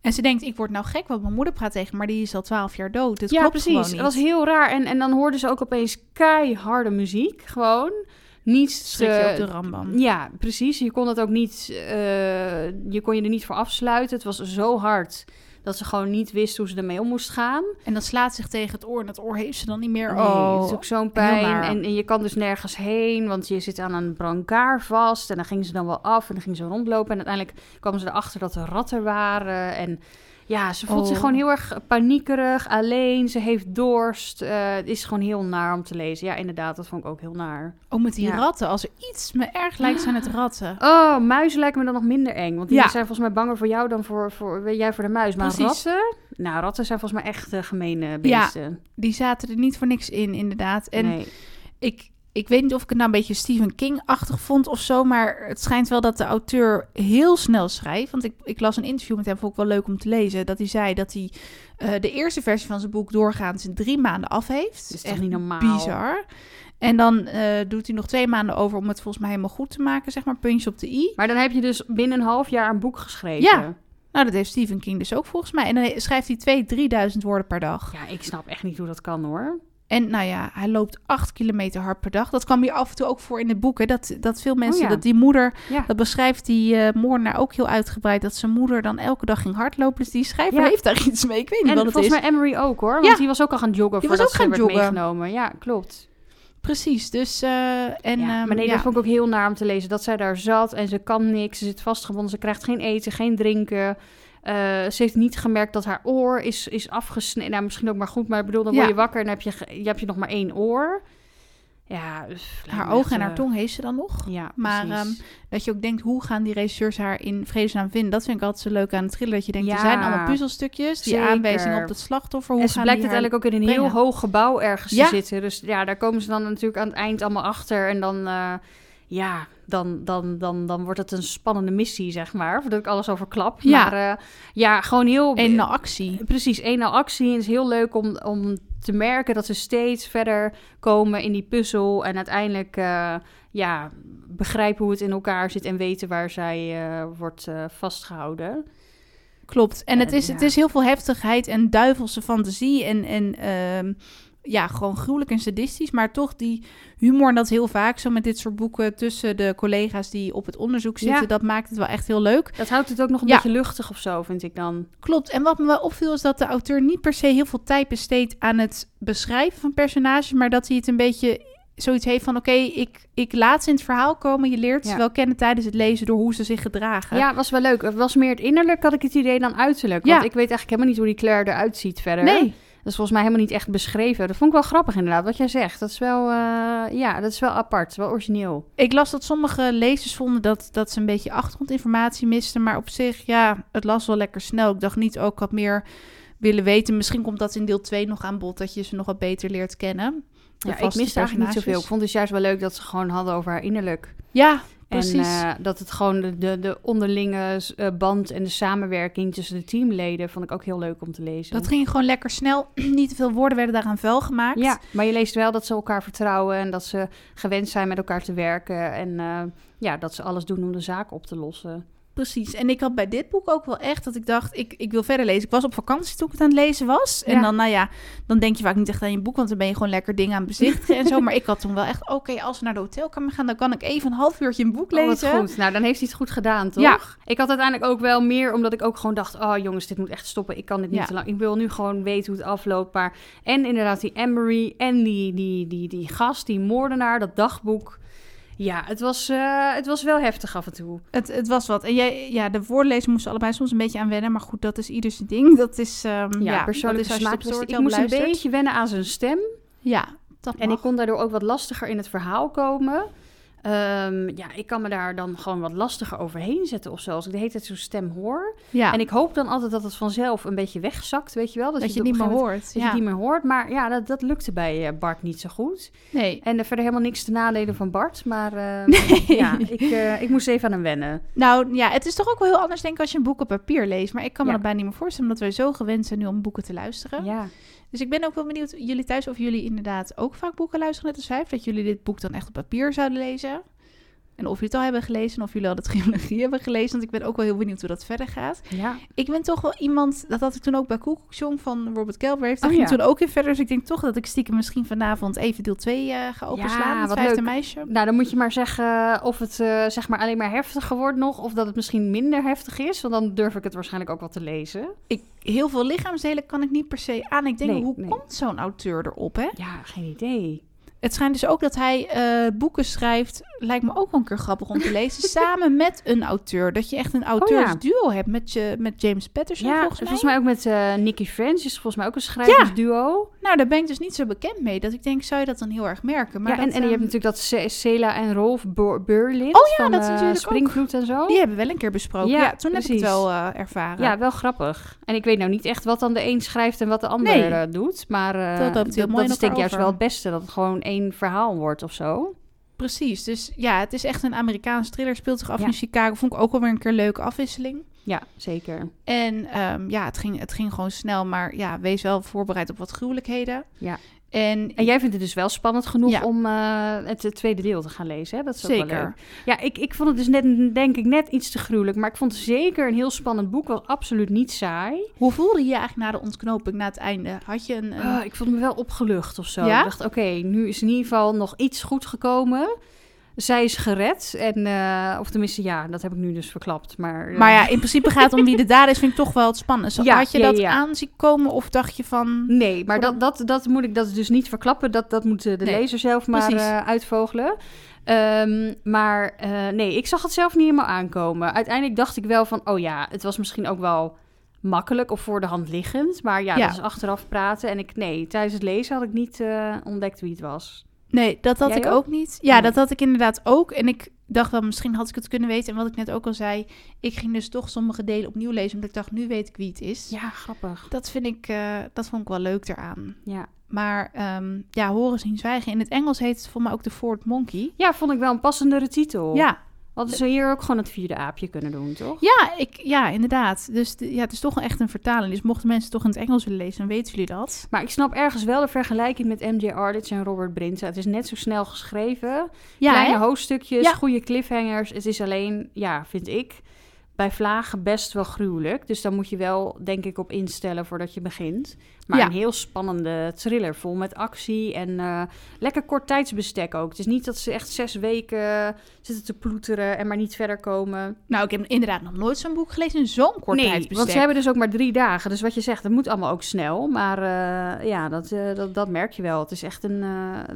En ze denkt, ik word nou gek, want mijn moeder praat tegen maar die is al twaalf jaar dood. Het ja, klopt precies. Het was heel raar. En, en dan hoorde ze ook opeens keiharde muziek, gewoon niet te, op de rambam. Ja, precies. Je kon het ook niet, uh, je kon je er niet voor afsluiten. Het was zo hard Dat ze gewoon niet wist hoe ze ermee om moest gaan. En dat slaat zich tegen het oor en dat oor heeft ze dan niet meer. Nee, oh, het is ook zo'n pijn. En, en, je kan dus nergens heen, want je zit aan een brancard vast. En dan ging ze dan wel af en dan ging ze rondlopen. En uiteindelijk kwamen ze erachter dat er ratten waren. En ja, ze voelt zich oh. gewoon heel erg paniekerig, alleen. Ze heeft dorst. Uh, het is gewoon heel naar om te lezen. Ja, inderdaad, dat vond ik ook heel naar. Oh, met die ratten. Als er iets me erg lijkt, zijn het ratten. Oh, muizen lijken me dan nog minder eng. Want die zijn volgens mij banger voor jou dan voor, voor jij voor de muis. Maar ratten... Nou, ratten zijn volgens mij echt uh, gemene beesten. Ja, die zaten er niet voor niks in, inderdaad. En nee. ik ik weet niet of ik het nou een beetje Stephen King-achtig vond of zo, maar het schijnt wel dat de auteur heel snel schrijft. Want ik, ik las een interview met hem, vond ik wel leuk om te lezen. Dat hij zei dat hij uh, de eerste versie van zijn boek doorgaans in drie maanden af heeft. Dat is echt niet normaal. Bizar. En dan uh, doet hij nog twee maanden over om het volgens mij helemaal goed te maken, zeg maar, puntje op de i. Maar dan heb je dus binnen een half jaar een boek geschreven. Ja. Nou, dat heeft Stephen King dus ook volgens mij. En dan schrijft hij twee, drieduizend woorden per dag. Ja, ik snap echt niet hoe dat kan hoor. En nou ja, hij loopt acht kilometer hard per dag. Dat kwam hier af en toe ook voor in het boek. Hè? Dat, dat veel mensen, oh dat die moeder, dat beschrijft die uh, moordenaar ook heel uitgebreid. Dat zijn moeder dan elke dag ging hardlopen. Dus die schrijver heeft daar iets mee. Ik weet niet en wat het is. volgens mij Emery ook hoor. Want die was ook al gaan joggen die was ook gaan joggen. meegenomen. Ja, klopt. Precies, dus... Uh, en, ja, maar nee, dat vond ik ook heel naar om te lezen. Dat zij daar zat en ze kan niks. Ze zit vastgebonden, ze krijgt geen eten, geen drinken. Uh, ze heeft niet gemerkt dat haar oor is, is afgesneden. Nou, misschien ook maar goed, maar ik bedoel, dan word je wakker en heb je, je, heb je nog maar één oor. Ja, dus haar ogen en haar eh, tong heeft ze dan nog. Ja, maar um, dat je ook denkt, hoe gaan die regisseurs haar in vredesnaam vinden? Dat vind ik altijd zo leuk aan het thriller. Dat je denkt, ja, er zijn allemaal puzzelstukjes. Die aanwijzing op het slachtoffer. Hoe en ze blijkt uiteindelijk ook in een heel hoog gebouw ergens te zitten. Dus ja, daar komen ze dan natuurlijk aan het eind allemaal achter. En dan... Uh, ja, dan, dan, dan, dan wordt het een spannende missie, zeg maar. Voordat ik alles over klap. Ja. Maar uh, ja, gewoon heel... Eén actie. Precies, één actie. En het is heel leuk om, om te merken dat ze steeds verder komen in die puzzel. En uiteindelijk uh, ja, begrijpen hoe het in elkaar zit en weten waar zij uh, wordt vastgehouden. Klopt. En het is, het is heel veel heftigheid en duivelse fantasie. En, en uh, ja, gewoon gruwelijk en sadistisch. Maar toch die humor, en dat is heel vaak zo met dit soort boeken tussen de collega's die op het onderzoek zitten. Dat maakt het wel echt heel leuk. Dat houdt het ook nog een beetje luchtig of zo, vind ik dan. Klopt. En wat me wel opviel is dat de auteur niet per se heel veel tijd besteedt aan het beschrijven van personages. Maar dat hij het een beetje zoiets heeft van: oké, ik, ik laat ze in het verhaal komen. Je leert ze wel kennen tijdens het lezen door hoe ze zich gedragen. Ja, was wel leuk. Het was meer het innerlijk, had ik het idee, dan uiterlijk. Want ik weet eigenlijk helemaal niet hoe die Claire eruit ziet verder. Nee. Dat is volgens mij helemaal niet echt beschreven. Dat vond ik wel grappig inderdaad, wat jij zegt. Dat is wel, uh, ja, dat is wel apart, wel origineel. Ik las dat sommige lezers vonden dat, dat ze een beetje achtergrondinformatie misten. Maar op zich, ja, het las wel lekker snel. Ik dacht niet ook, had meer willen weten. Misschien komt dat in deel 2 nog aan bod, dat je ze nog wat beter leert kennen. Ja, ik miste eigenlijk niet zoveel. Ik vond het juist wel leuk dat ze gewoon hadden over haar innerlijk. Ja, en uh, dat het gewoon de, de, de onderlinge uh, band en de samenwerking tussen de teamleden vond ik ook heel leuk om te lezen. Dat ging gewoon lekker snel. Niet te veel woorden werden daaraan vuil gemaakt. Ja, maar je leest wel dat ze elkaar vertrouwen en dat ze gewend zijn met elkaar te werken. En uh, ja, dat ze alles doen om de zaak op te lossen. Precies. En ik had bij dit boek ook wel echt dat ik dacht, ik, ik wil verder lezen. Ik was op vakantie toen ik het aan het lezen was. En dan, nou ja, dan denk je vaak niet echt aan je boek, want dan ben je gewoon lekker dingen aan bezichtigen en zo. Maar ik had toen wel echt, oké, als we naar de hotelkamer gaan, dan kan ik even een half uurtje een boek lezen. Oh, goed. Nou, dan heeft hij het goed gedaan, toch? Ja. Ik had uiteindelijk ook wel meer, omdat ik ook gewoon dacht, oh jongens, dit moet echt stoppen. Ik kan dit niet te lang. Ik wil nu gewoon weten hoe het afloopt. Maar, en inderdaad die Emery en die, die, die, die gast, die moordenaar, dat dagboek. Ja, het was, uh, het was wel heftig af en toe. Het, het was wat. En jij, ja, de woordlezer moesten allebei soms een beetje aan wennen. Maar goed, dat is ieders ding. Dat is, um, ja, ja, persoonlijke smaak. Ik moest een beetje wennen aan zijn stem. Ja, dat En ik kon daardoor ook wat lastiger in het verhaal komen. Um, ja, ik kan me daar dan gewoon wat lastiger overheen zetten of zo. Als ik de hele tijd zo'n stem hoor. Ja. En ik hoop dan altijd dat het vanzelf een beetje wegzakt, weet je wel? Dat, je, het niet meer hoort. Dat je het niet meer hoort. Maar ja, dat, dat lukte bij uh, Bart niet zo goed. Nee. En er verder helemaal niks te nadelen van Bart. Maar uh, nee. ja, ik, uh, ik moest even aan hem wennen. Nou ja, het is toch ook wel heel anders denk ik als je een boek op papier leest. Maar ik kan me dat bijna niet meer voorstellen, omdat wij zo gewend zijn nu om boeken te luisteren. Ja. Dus ik ben ook wel benieuwd, jullie thuis, of jullie inderdaad ook vaak boeken luisteren net als wij. dat jullie dit boek dan echt op papier zouden lezen. En of jullie het al hebben gelezen of jullie al de trilogie hebben gelezen. Want ik ben ook wel heel benieuwd hoe dat verder gaat. Ja. Ik ben toch wel iemand, dat had ik toen ook bij Koekoekjong van Robert Galbraith. Daar Oh, ging ja. toen ook in verder. Dus ik denk toch dat ik stiekem misschien vanavond even deel 2 eh, ga openslaan. het wat vijfde leuk. meisje. Nou, dan moet je maar zeggen of het eh, zeg maar alleen maar heftiger wordt nog... of dat het misschien minder heftig is. Want dan durf ik het waarschijnlijk ook wel te lezen. Ik, heel veel lichaamsdelen kan ik niet per se aan. Ik denk, Nee, hoe nee. komt zo'n auteur erop, hè? Ja, geen idee. Het schijnt dus ook dat hij eh, boeken schrijft. Lijkt me ook wel een keer grappig om te lezen. samen met een auteur. Dat je echt een auteursduo hebt met, je, met James Patterson Ja, volgens mij. volgens mij ook met Nicky French. Is volgens mij ook een schrijversduo. Nou, daar ben ik dus niet zo bekend mee. Dat ik denk, zou je dat dan heel erg merken? Maar ja, en, dat, en je hebt ehm, natuurlijk dat Ce- Cela en Rolf Burlin Oh ja, van dat is eh, ook. Springvloed en zo. Die hebben we wel een keer besproken. Ja, Ja, toen heb ik precies. het wel eh, ervaren. Ja, wel grappig. En ik weet nou niet echt wat dan de een schrijft en wat de ander Nee. eh, doet. Maar Dat dat, mooi dat in is denk ik juist wel het beste. Dat het gewoon één verhaal wordt of zo. precies. Dus ja, het is echt een Amerikaans thriller. Speelt zich af Ja. in Chicago. Vond ik ook wel weer een keer een leuke afwisseling. Ja, zeker. En ehm, ja, het ging, het ging gewoon snel. Maar ja, wees wel voorbereid op wat gruwelijkheden. Ja. En, En jij vindt het dus wel spannend genoeg Ja. om eh, het, tweede deel te gaan lezen, hè? Dat is ook wel Zeker. leuk. Ja, ik, ik vond het dus net, denk ik, net iets te gruwelijk. Maar ik vond het zeker een heel spannend boek. Was absoluut niet saai. hoe voelde je je eigenlijk na de ontknoping, na het einde? Had je een... een- Ah, ik voelde me wel opgelucht of zo. Ja? Ik dacht, oké, nu is in ieder geval nog iets goed gekomen. Zij is gered. En, eh, of tenminste, ja, dat heb ik nu dus verklapt. Maar, eh, Maar ja, in principe gaat het om wie de dader is, vind ik toch wel het spannend. Ja, Had je ja, dat ja. aan zien komen of dacht je van... Nee, maar dat, dat, dat moet ik dat is dus niet verklappen. Dat, dat moet de Nee, lezer zelf maar eh, uitvogelen. Ehm, maar nee, ik zag het zelf niet helemaal aankomen. Uiteindelijk dacht ik wel van, oh ja, het was misschien ook wel makkelijk of voor de hand liggend. Maar ja, Ja. dat is achteraf praten. En ik, nee, tijdens het lezen had ik niet ontdekt wie het was. Nee, dat had Jij ik ook? ook niet. Ja, Nee. dat had ik inderdaad ook. En ik dacht wel, misschien had ik het kunnen weten. En wat ik net ook al zei, ik ging dus toch sommige delen opnieuw lezen. Omdat ik dacht, nu weet ik wie het is. Ja, grappig. Dat vind ik, eh, dat vond ik wel leuk eraan. Ja. Maar ehm, ja, horen zien zwijgen. In het Engels heet het voor mij ook de Ford Monkey. ja, vond ik wel een passendere titel. Ja, Hadden ze hier ook gewoon het vierde aapje kunnen doen, toch? ja, ik, ja, inderdaad. Dus de- ja, het is toch wel echt een vertaling. Dus mochten mensen toch in het Engels willen lezen, dan weten jullie dat. Maar ik snap ergens wel de vergelijking met M.J. Arledge en Robert Brinta. Het is net zo snel geschreven. Ja, Kleine hè? hoofdstukjes, Ja. goede cliffhangers. Het is alleen, ja, vind ik, bij vlagen best wel gruwelijk. Dus daar moet je wel, denk ik, op instellen voordat je begint. Maar Ja. een heel spannende thriller, vol met actie en eh, lekker kort tijdsbestek ook. Het is niet dat ze echt zes weken zitten te ploeteren en maar niet verder komen. Nou, ik heb inderdaad nog nooit zo'n boek gelezen in zo'n kort nee, tijdsbestek. want ze hebben dus ook maar drie dagen. Dus wat je zegt, dat moet allemaal ook snel. Maar eh, ja, dat, eh, dat, dat merk je wel. Het is echt een...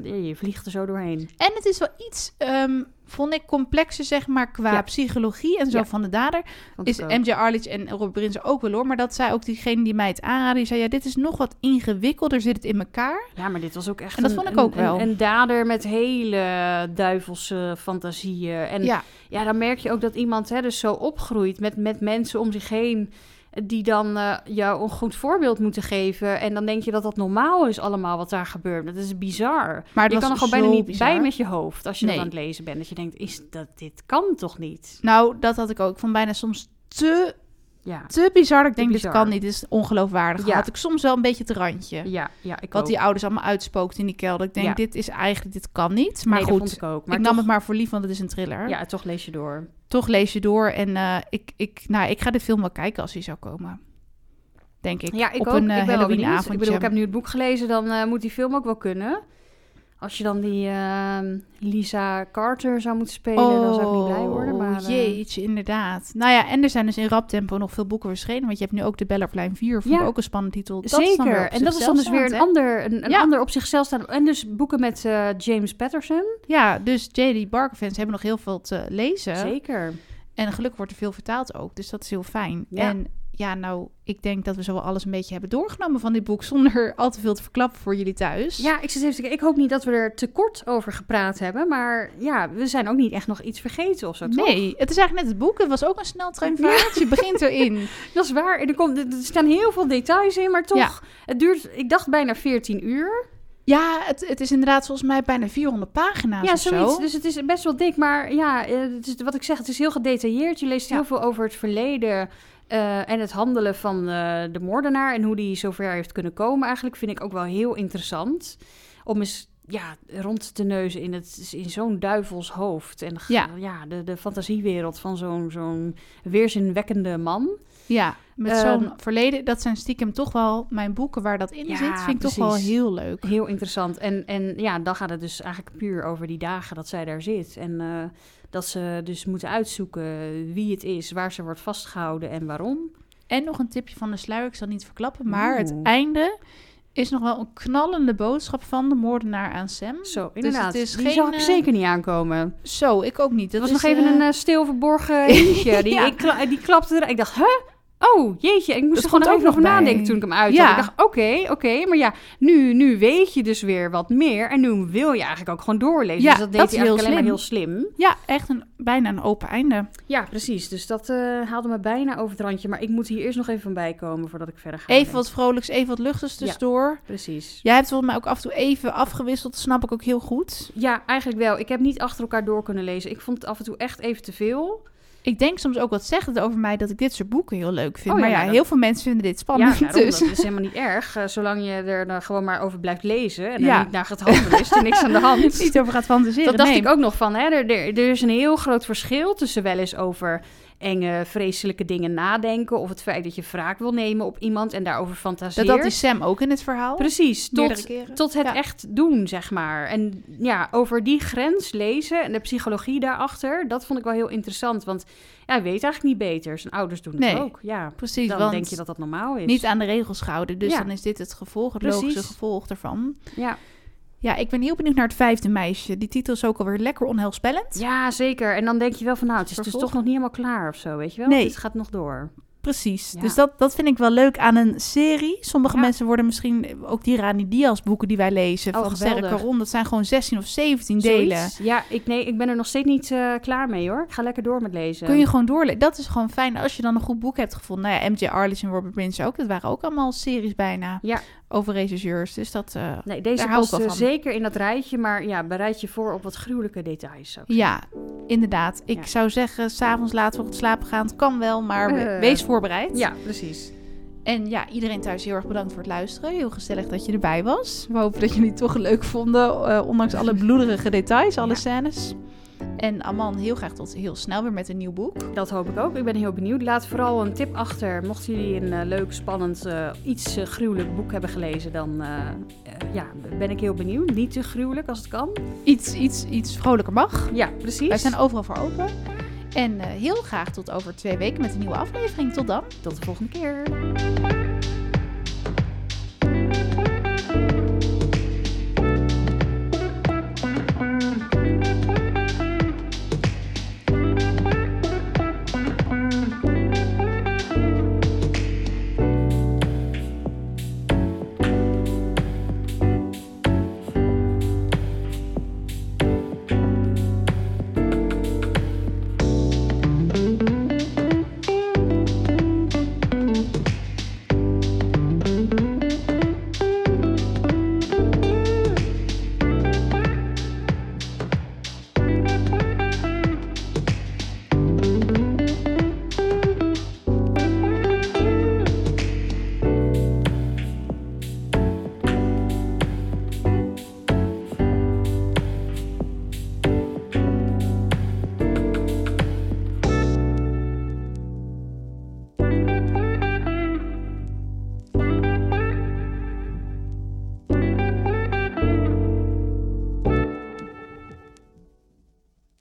eh, je vliegt er zo doorheen. En het is wel iets, ehm, vond ik, complexer, zeg maar, qua Ja. psychologie en zo Ja. van de dader. Vond Is. MJ Arledge en Robert Brinsen ook wel hoor. Maar dat zei ook diegene die mij het aanraadde. Die zei, ja, dit is nog wat ingewikkelder, zit het in elkaar. Ja, maar dit was ook echt En dat een, vond ik een- ook wel. Een, een dader met hele duivelse fantasieën. En ja. ja, dan merk je ook dat iemand hè, dus zo opgroeit met, met mensen om zich heen... die dan eh, jou een goed voorbeeld moeten geven. En dan denk je dat dat normaal is allemaal wat daar gebeurt. Dat is bizar. maar je kan er gewoon bijna niet bizar. bij met je hoofd als je Nee. dat aan het lezen bent. Dat je denkt, is dat, dit kan toch niet? Nou, dat had ik ook. Vond bijna soms te, Ja, te bizar. Dat ik denk, dit kan niet. Dit is ongeloofwaardig. Ja. Had ik soms wel een beetje het randje. ja, ja ik Wat ook. die ouders allemaal uitspookt in die kelder. Ik denk, Ja. dit is eigenlijk, dit kan niet. Maar nee, goed, vond ik ook. ik Maar nam toch, het maar voor lief, want het is een thriller. Ja, toch lees je door. Toch lees je door. En eh, ik, ik, nou, ik ga dit film wel kijken als hij zou komen. Denk ik. Ja, ik Op ook. een eh, ik benieuwd. Halloweenavondje. Ik bedoel, ik heb nu het boek gelezen, dan eh, moet die film ook wel kunnen. Als je dan die ehm, Lisa Carter zou moeten spelen, dan zou ik niet blij worden. Maar, eh, jeetje, inderdaad. Nou ja, en er zijn dus in rap tempo nog veel boeken verschenen. Want je hebt nu ook de lijn 4. Vond Ja. ook een spannende titel. Dat Zeker. En dat is dan dus weer een ander, een, een Ja. ander op zichzelf staan. En dus boeken met eh, James Patterson. Ja, dus J.D. Barker fans hebben nog heel veel te lezen. Zeker. En gelukkig wordt er veel vertaald ook. Dus dat is heel fijn. Ja. En ja, nou, ik denk dat we zo wel alles een beetje hebben doorgenomen van dit boek. Zonder al te veel te verklappen voor jullie thuis. Ja, ik zit even te kijken. Ik hoop niet dat we er te kort over gepraat hebben. Maar ja, we zijn ook niet echt nog iets vergeten of zo, toch? Nee, het is eigenlijk net het boek. Het was ook een sneltreinvaart. Je begint erin. Dat is waar. Er, komt, er staan heel veel details in, maar toch, Ja. het duurt, ik dacht bijna 14 uur. Ja, het, het is inderdaad volgens mij bijna 400 pagina's ja, of zoiets. zo. Dus het is best wel dik, maar ja, eh, het is, wat ik zeg, het is heel gedetailleerd. Je leest Ja. heel veel over het verleden eh, en het handelen van eh, de moordenaar en hoe die zover heeft kunnen komen. Eigenlijk vind ik ook wel heel interessant om eens ja, rond te neuzen in, het, in zo'n duivels hoofd. En ja, ja de, de fantasiewereld van zo'n zo'n weerzinwekkende man. Ja, met ehm, zo'n verleden. Dat zijn stiekem toch wel mijn boeken waar dat in zit. Vind ik toch wel heel leuk. Heel interessant. En, en ja, dan gaat het dus eigenlijk puur over die dagen dat zij daar zit. En uh, dat ze dus moeten uitzoeken wie het is, waar ze wordt vastgehouden en waarom. En nog een tipje van de sluier, ik zal niet verklappen, maar het einde is nog wel een knallende boodschap van de moordenaar aan Sam. Zo, dus inderdaad. Dus het is die geen, zag ik eh, zeker niet aankomen. Zo, ik ook niet. Dat was nog even een uh, stil verborgen hintje. Die, ik, die klapte er. Ik dacht, huh? Oh, jeetje. Ik moest er gewoon ook nog over nadenken toen ik hem uit ja. Ik dacht, oké, oké. maar ja, nu, nu weet je dus weer wat meer. En nu wil je eigenlijk ook gewoon doorlezen. Ja, dus dat deed dat hij alleen maar heel slim. Ja, echt een, bijna een open einde. Ja, precies. Dus dat uh, haalde me bijna over het randje. Maar ik moet hier eerst nog even van bijkomen voordat ik verder ga. Even wat vrolijks, even wat luchtigs tussendoor. Ja, precies. Jij hebt volgens mij ook af en toe even afgewisseld. Dat snap ik ook heel goed. Ja, eigenlijk wel. Ik heb niet achter elkaar door kunnen lezen. Ik vond het af en toe echt even te veel. Ik denk soms ook wat zegt het over mij dat ik dit soort boeken heel leuk vind. Oh, maar ja, heel veel mensen vinden dit spannend. Ja, dus. dat is helemaal niet erg. Uh, zolang je er dan gewoon maar over blijft lezen en ja. niet naar gaat handelen, is er niks aan de hand. niet over gaat fantaseren. Dat dacht ik ook nog van. Hè? Er, er, er is een heel groot verschil tussen wel eens over enge, vreselijke dingen nadenken. Of het feit dat je wraak wil nemen op iemand en daarover fantaseert. Dat, dat is Sam ook in het verhaal. Precies, tot, tot het echt doen, zeg maar. En ja, over die grens lezen en de psychologie daarachter, dat vond ik wel heel interessant. Want ja, hij weet eigenlijk niet beter. Zijn ouders doen het nee, ook. Ja, precies. Dan denk je dat dat normaal is. Niet aan de regels houden. Dus dan is dit het gevolg, het logische gevolg ervan. Ja. Ja, ik ben heel benieuwd naar het vijfde meisje. Die titel is ook alweer lekker onheilspellend. Ja, zeker. En dan denk je wel van, nou, het is dus toch nog niet helemaal klaar of zo, weet je wel? Nee. Het gaat nog door. Precies. Dus dat, dat vind ik wel leuk aan een serie. Sommige mensen worden misschien ook die Rani Diaz boeken die wij lezen oh, van Sterke Ron. Dat zijn gewoon 16 of 17 delen. Ja, ik, nee, ik ben er nog steeds niet uh, klaar mee hoor. Ik ga lekker door met lezen. Kun je gewoon doorlezen. Dat is gewoon fijn als je dan een goed boek hebt gevonden. Nou ja, MJ Arliss en Robert Prince ook. Dat waren ook allemaal series bijna. Ja, over regisseurs. Dus dat. Uh, nee, deze past uh, zeker in dat rijtje, maar ja, bereid je voor op wat gruwelijke details. Ja, inderdaad. Ik zou zeggen, s'avonds laten we het slapen gaan. Het kan wel, maar uh, wees voorbereid. Ja, precies. En ja, iedereen thuis heel erg bedankt voor het luisteren. Heel gezellig dat je erbij was. We hopen dat jullie het toch leuk vonden, ondanks alle bloederige details, alle ja. scènes. En Aman, heel graag tot heel snel weer met een nieuw boek. Dat hoop ik ook. Ik ben heel benieuwd. Laat vooral een tip achter. Mochten jullie een uh, leuk, spannend, uh, iets uh, gruwelijk boek hebben gelezen, dan ja, ben ik heel benieuwd. Niet te gruwelijk als het kan. Iets, iets, iets vrolijker mag. Ja, precies. Wij zijn overal voor open. En heel graag tot over twee weken met een nieuwe aflevering. Tot dan. Tot de volgende keer.